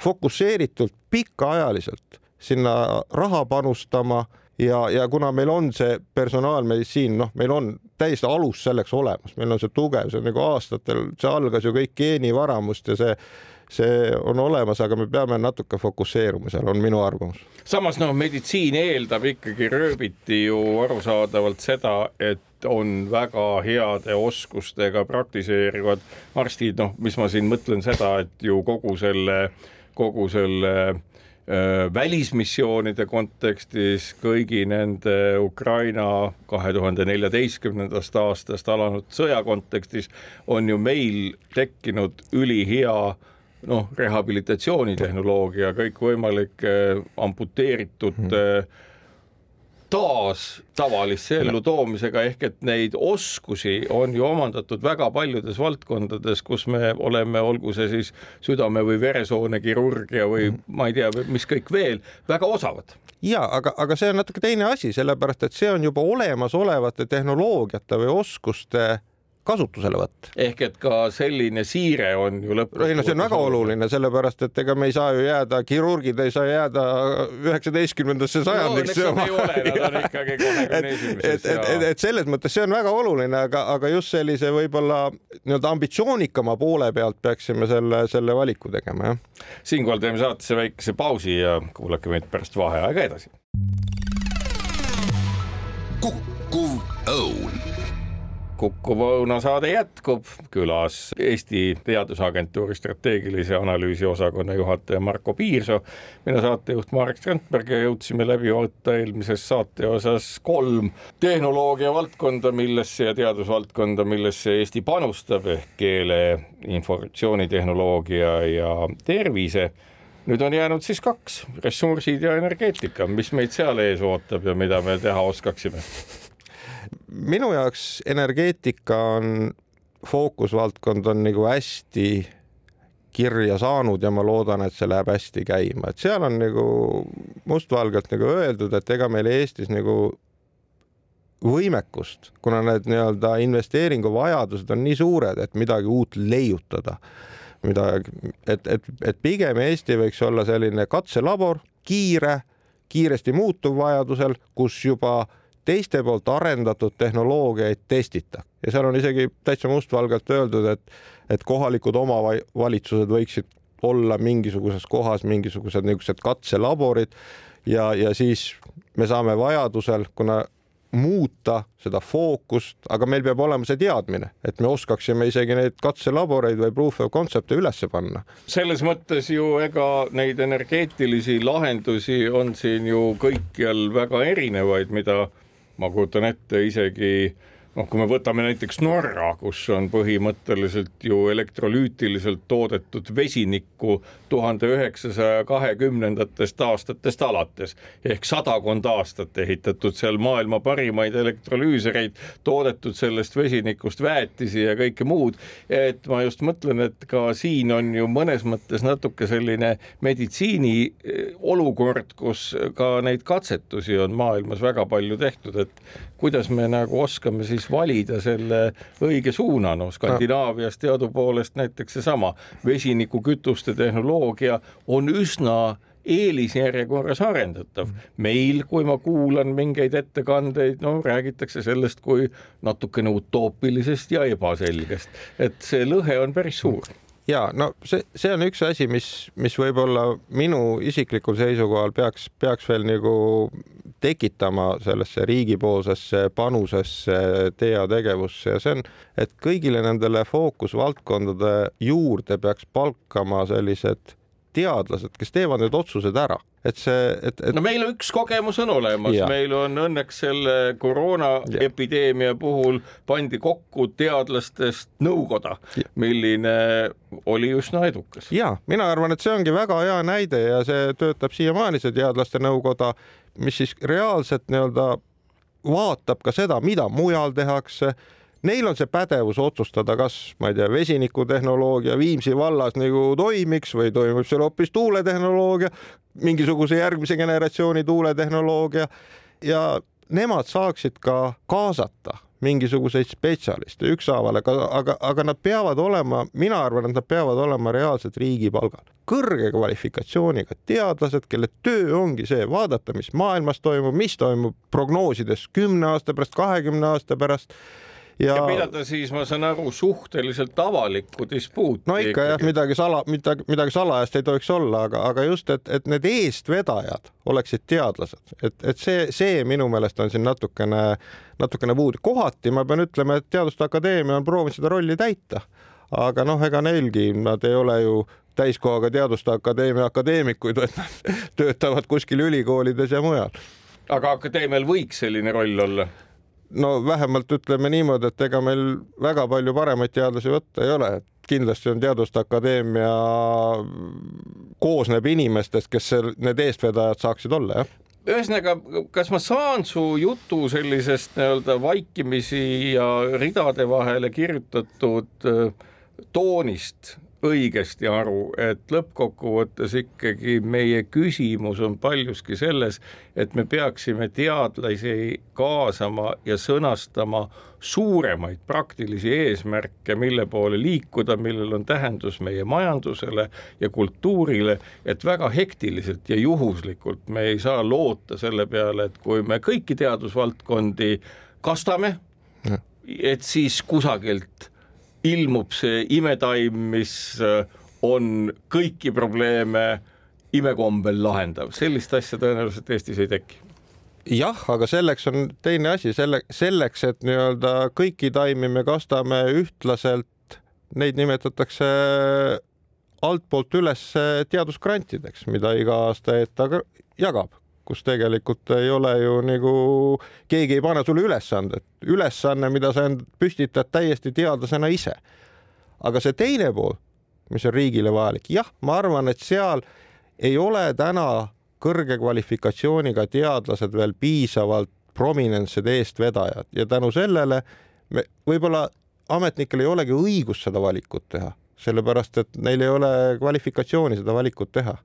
fokusseeritult, pikaajaliselt sinna raha panustama ja, ja kuna meil on see personaalmeditsiin, noh, meil on täiesti alus selleks olemas, meil on see tugev, see on nagu aastatel, see algas ju kõik geenivaramust ja see see on olemas, aga me peame natuke fokusseeruma seal, on minu arvamus. samas noh, meditsiin eeldab ikkagi rööbiti ju arusaadavalt seda, et on väga heade oskustega praktiseerivad arstid, noh, mis ma siin mõtlen seda, et ju kogu selle, kogu selle Äh, välismissioonide kontekstis, kõigi nende Ukraina kahe tuhande neljateistkümnendast aastast alanud sõja kontekstis on ju meil tekkinud ülihea noh, rehabilitatsioonitehnoloogia, kõikvõimalike amputeeritud mm -hmm taas tavalisse ellu toomisega, ehk et neid oskusi on ju omandatud väga paljudes valdkondades, kus me oleme, olgu see siis südame või veresoonekirurgia või mhm. ma ei tea, mis kõik veel, väga osavad ja aga, aga see on natuke teine asi, sellepärast et see on juba olemasolevate tehnoloogiate või oskuste kasutuselevõtt. ehk et ka selline siire on ju lõpuks. ei no see on väga oluline, sellepärast et ega me ei saa ju jääda, kirurgid ei saa jääda üheksateistkümnendasse sajandiks no,. ei ole, nad on <laughs> ikkagi kahekümne esimeses. et, et, et, et selles mõttes see on väga oluline, aga, aga just sellise võib-olla nii-öelda ambitsioonikama poole pealt peaksime selle, selle valiku tegema, jah. siinkohal teeme saatesse väikese pausi ja kuulake meid pärast vaheaega edasi. õun kukkuv õunasaade jätkub, külas Eesti Teadusagentuuri strateegilise analüüsi osakonna juhataja Marko Piirsoo, mina saatejuht Marek Strandberg ja jõudsime läbi võtta eelmises saate osas kolm tehnoloogia valdkonda, millesse ja teadusvaldkonda, millesse Eesti panustab ehk keele, informatsioonitehnoloogia ja tervise. nüüd on jäänud siis kaks, ressursid ja energeetika, mis meid seal ees ootab ja mida me teha oskaksime minu jaoks energeetika on fookusvaldkond on nagu hästi kirja saanud ja ma loodan, et see läheb hästi käima, et seal on nagu mustvalgelt nagu öeldud, et ega meil Eestis nagu võimekust, kuna need nii-öelda investeeringuvajadused on nii suured, et midagi uut leiutada, midagi, et, et, et pigem Eesti võiks olla selline katselabor, kiire, kiiresti muutuv vajadusel, kus juba teiste poolt arendatud tehnoloogiaid testita ja seal on isegi täitsa mustvalgelt öeldud, et, et kohalikud omavalitsused võiksid olla mingisuguses kohas mingisugused niisugused katselaborid ja, ja siis me saame vajadusel, kuna muuta seda fookust, aga meil peab olema see teadmine, et me oskaksime isegi neid katselaboreid või proof of concept'e üles panna. selles mõttes ju ega neid energeetilisi lahendusi on siin ju kõikjal väga erinevaid, mida ma kujutan ette isegi noh, kui me võtame näiteks Norra, kus on põhimõtteliselt ju elektrolüütiliselt toodetud vesinikku tuhande üheksasaja kahekümnendatest aastatest alates ehk sadakond aastat ehitatud seal maailma parimaid elektrolüüsereid, toodetud sellest vesinikust väetisi ja kõike muud. et ma just mõtlen, et ka siin on ju mõnes mõttes natuke selline meditsiini eh, olukord, kus ka neid katsetusi on maailmas väga palju tehtud, et kuidas me nagu oskame siis valida selle õige suuna, no Skandinaavias teadupoolest näiteks seesama vesinikukütuste tehnoloogia on üsna eelisjärjekorras arendatav. meil, kui ma kuulan mingeid ettekandeid, no räägitakse sellest kui natukene utoopilisest ja ebaselgest, et see lõhe on päris suur ja no see, see on üks asi, mis, mis võib-olla minu isiklikul seisukohal peaks, peaks veel nagu tekitama sellesse riigipoolsesse panusesse TEA tegevusse ja see on, et kõigile nendele fookusvaldkondade juurde peaks palkama sellised teadlased, kes teevad need otsused ära, et see, et, et. no meil üks kogemus on olemas, meil on õnneks selle koroonaepideemia puhul pandi kokku teadlastest nõukoda, milline oli üsna edukas. ja mina arvan, et see ongi väga hea näide ja see töötab siiamaani, see teadlaste nõukoda, mis siis reaalselt nii-öelda vaatab ka seda, mida mujal tehakse neil on see pädevus otsustada, kas ma ei tea, vesinikutehnoloogia Viimsi vallas nagu toimiks või toimub seal hoopis tuuletehnoloogia, mingisuguse järgmise generatsiooni tuuletehnoloogia ja nemad saaksid ka kaasata mingisuguseid spetsialiste ükshaaval, aga, aga, aga nad peavad olema, mina arvan, et nad peavad olema reaalselt riigi palgal. kõrge kvalifikatsiooniga teadlased, kelle töö ongi see vaadata, mis maailmas toimub, mis toimub prognoosides kümne aasta pärast, kahekümne aasta pärast ja, ja pidada siis, ma saan aru, suhteliselt avalikku dispuuti. no ikka ikkagi. jah, midagi sala, midagi, midagi salajast ei tohiks olla, aga, aga just, et, et need eestvedajad oleksid teadlased, et, et see, see minu meelest on siin natukene, natukene puudu. kohati ma pean ütlema, et Teaduste Akadeemia on proovinud seda rolli täita, aga noh, ega neilgi, nad ei ole ju täiskohaga Teaduste Akadeemia akadeemikuid, vaid nad <laughs> töötavad kuskil ülikoolides ja mujal. aga akadeemial võiks selline roll olla? No vähemalt ütleme niimoodi, et ega meil väga palju paremaid teadlasi võtta ei ole, et kindlasti on Teaduste Akadeemia koosneb inimestest, kes seal need eestvedajad saaksid olla, jah. Ühesõnaga, kas ma saan su jutu sellisest nii-öelda vaikimisi ja ridade vahele kirjutatud äh, toonist õigesti aru, et lõppkokkuvõttes ikkagi meie küsimus on paljuski selles, et me peaksime teadlasi kaasama ja sõnastama suuremaid praktilisi eesmärke, mille poole liikuda, millel on tähendus meie majandusele ja kultuurile, et väga hektiliselt ja juhuslikult me ei saa loota selle peale, et kui me kõiki teadusvaldkondi kastame, et siis kusagilt ilmub see imetaim, mis äh, on kõiki probleeme imekombel lahendav, sellist asja tõenäoliselt Eestis ei teki. Jah, aga selleks on teine asi, selle, selleks, et nii-öelda kõiki taimi me kastame ühtlaselt, neid nimetatakse altpoolt üles teadusgrantideks, mida iga aasta ETA jagab kus tegelikult ei ole ju nagu, keegi ei pane sulle ülesandet, ülesanne, mida sa püstitad täiesti teadlasena ise. aga see teine pool, mis on riigile vajalik, jah, ma arvan, et seal ei ole täna kõrge kvalifikatsiooniga teadlased veel piisavalt prominentsed eestvedajad. Ja tänu sellele me võib-olla ametnikel ei olegi õigust seda valikut teha, sellepärast et neil ei ole kvalifikatsiooni seda valikut teha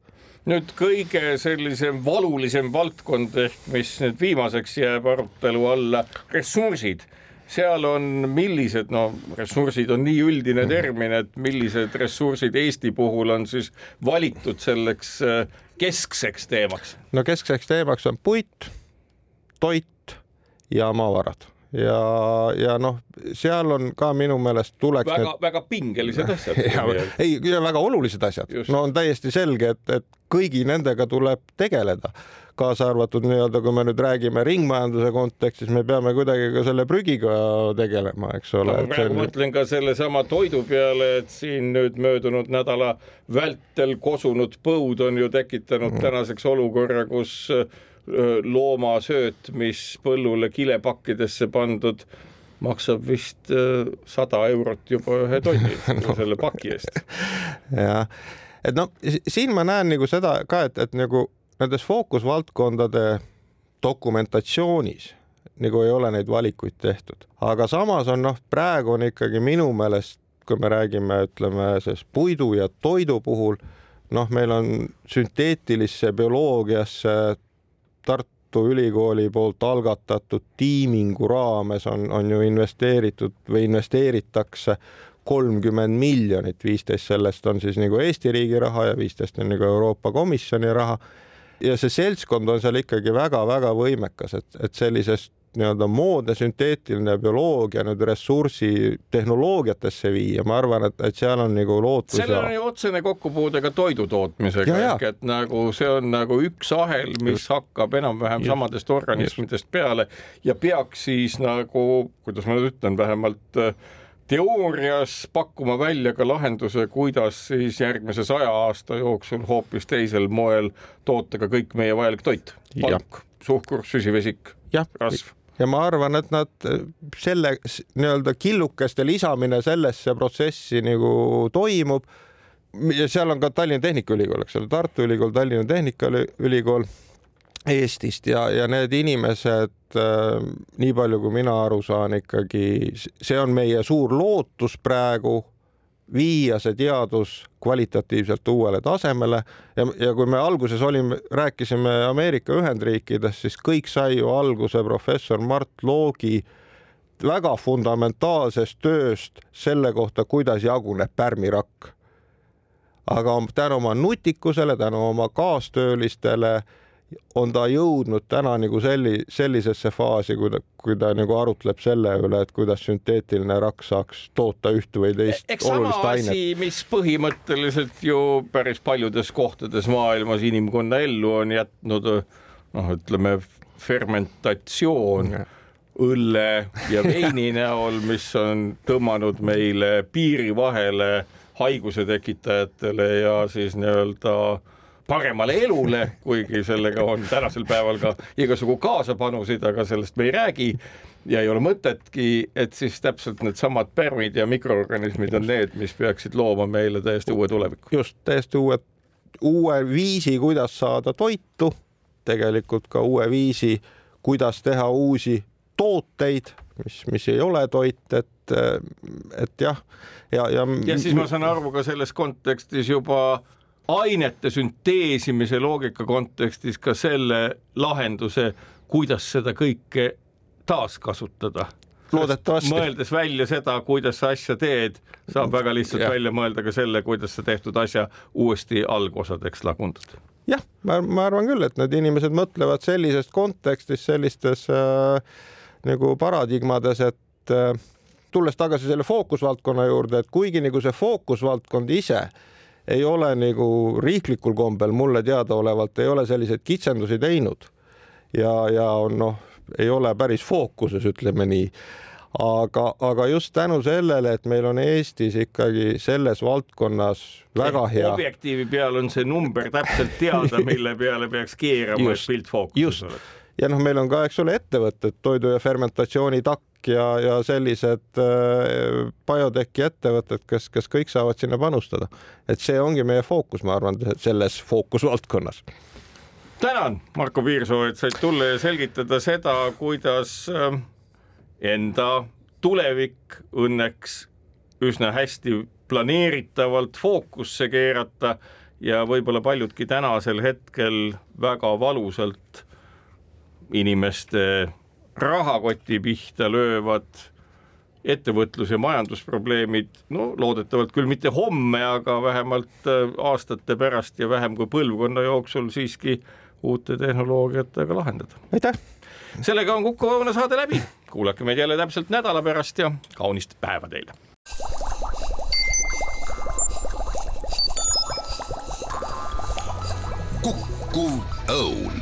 nüüd kõige sellisem valulisem valdkond ehk mis nüüd viimaseks jääb arutelu alla, ressursid seal on millised, no ressursid on nii üldine termin, et millised ressursid Eesti puhul on siis valitud selleks äh, keskseks teemaks? no keskseks teemaks on puit, toit ja maavarad ja, ja noh, seal on ka minu meelest tuleks väga need..., väga pingelised <laughs> asjad <laughs> ei, väga olulised asjad, no on täiesti selge, et, et kõigi nendega tuleb tegeleda, kaasa arvatud nii-öelda, kui me nüüd räägime ringmajanduse kontekstis, me peame kuidagi ka selle prügiga tegelema, eks ole no,. praegu on... mõtlen ka sellesama toidu peale, et siin nüüd möödunud nädala vältel kosunud põud on ju tekitanud mm. tänaseks olukorra, kus loomasööt, mis põllule kilepakkidesse pandud, maksab vist sada eurot juba ühe tonni <laughs> no. selle paki eest. <laughs> jah, et noh, siin ma näen nagu seda ka, et, et nagu nendes fookusvaldkondade dokumentatsioonis nagu ei ole neid valikuid tehtud, aga samas on noh, praegu on ikkagi minu meelest, kui me räägime, ütleme sellest puidu ja toidu puhul, noh, meil on sünteetilisse bioloogiasse Tartu Ülikooli poolt algatatud tiimingu raames on, on ju investeeritud või investeeritakse kolmkümmend miljonit, viisteist sellest on siis nagu Eesti riigi raha ja viisteist on nagu Euroopa Komisjoni raha. ja see seltskond on seal ikkagi väga-väga võimekas, et, et sellisest nii-öelda moodne sünteetiline bioloogia nüüd ressursi tehnoloogiatesse viia, ma arvan, et, et seal on nagu lootus. sellel on ju otsene kokkupuude ka toidu tootmisega, ehk et nagu see on nagu üks ahel, mis Just. hakkab enam-vähem samadest organismidest peale ja peaks siis nagu, kuidas ma nüüd ütlen, vähemalt äh, teoorias pakkuma välja ka lahenduse, kuidas siis järgmise saja aasta jooksul hoopis teisel moel toota ka kõik meie vajalik toit, palk, suhkur, süsivesik, rasv ja ma arvan, et nad selle nii-öelda killukeste lisamine sellesse protsessi nagu toimub. ja seal on ka Tallinna Tehnikaülikool, eks ole, Tartu Ülikool, Tallinna Tehnikaülikool Eestist ja, ja need inimesed äh,, nii palju kui mina aru saan, ikkagi see on meie suur lootus praegu viia see teadus kvalitatiivselt uuele tasemele ja, ja kui me alguses olime, rääkisime Ameerika Ühendriikidest, siis kõik sai ju alguse professor Mart Loogi väga fundamentaalsest tööst selle kohta, kuidas jaguneb pärmirakk. aga tänu oma nutikusele, tänu oma kaastöölistele on ta jõudnud täna nagu selli-, sellisesse faasi, kui ta, kui ta nagu arutleb selle üle, et kuidas sünteetiline rakk saaks toota ühte või teist Eks olulist ainet. mis põhimõtteliselt ju päris paljudes kohtades maailmas inimkonna ellu on jätnud noh, ütleme fermentatsioon õlle ja veini <laughs> näol, mis on tõmmanud meile piiri vahele haiguse tekitajatele ja siis nii-öelda paremale elule, kuigi sellega on tänasel päeval ka igasugu kaasapanusid, aga sellest me ei räägi ja ei ole mõtetki, et siis täpselt needsamad pärmid ja mikroorganismid on need, mis peaksid looma meile täiesti uue tuleviku. just, täiesti uue, uue viisi, kuidas saada toitu, tegelikult ka uue viisi, kuidas teha uusi tooteid, mis, mis ei ole toit, et, et jah, ja, ja. ja siis ma saan aru ka selles kontekstis juba ainete sünteesimise loogika kontekstis ka selle lahenduse, kuidas seda kõike taaskasutada loodetavasti. mõeldes välja seda, kuidas sa asja teed, saab väga lihtsalt ja. välja mõelda ka selle, kuidas sa tehtud asja uuesti algosadeks lagundad. jah, ma, ma arvan küll, et need inimesed mõtlevad sellisest kontekstist, sellistes äh, nagu paradigmades, et äh, tulles tagasi selle fookusvaldkonna juurde, et kuigi nagu see fookusvaldkond ise ei ole nagu riiklikul kombel mulle teadaolevalt ei ole selliseid kitsendusi teinud ja, ja on noh ei ole päris fookuses, ütleme nii. aga, aga just tänu sellele, et meil on Eestis ikkagi selles valdkonnas väga hea. objektiivi peal on see number täpselt teada, <laughs> mille peale peaks keerama, et pilt fookuses oleks. ja noh, meil on ka, eks ole, ettevõtted, toidu ja fermentatsiooni takk ja, ja sellised äh, biotechi ettevõtted, kes, kes kõik saavad sinna panustada. et see ongi meie fookus, ma arvan, selles fookusvaldkonnas tänan, Marko Piirsoo, et said tulla ja selgitada seda, kuidas ähm, enda tulevik õnneks üsna hästi planeeritavalt fookusse keerata ja võib-olla paljudki tänasel hetkel väga valusalt inimeste rahakoti pihta löövad ettevõtlus- ja majandusprobleemid, no loodetavalt küll mitte homme, aga vähemalt äh, aastate pärast ja vähem kui põlvkonna jooksul siiski uute tehnoloogiatega lahendada. aitäh! sellega on Kuku Õuna saade läbi, kuulake meid jälle täpselt nädala pärast ja kaunist päeva teile! kukkuv õun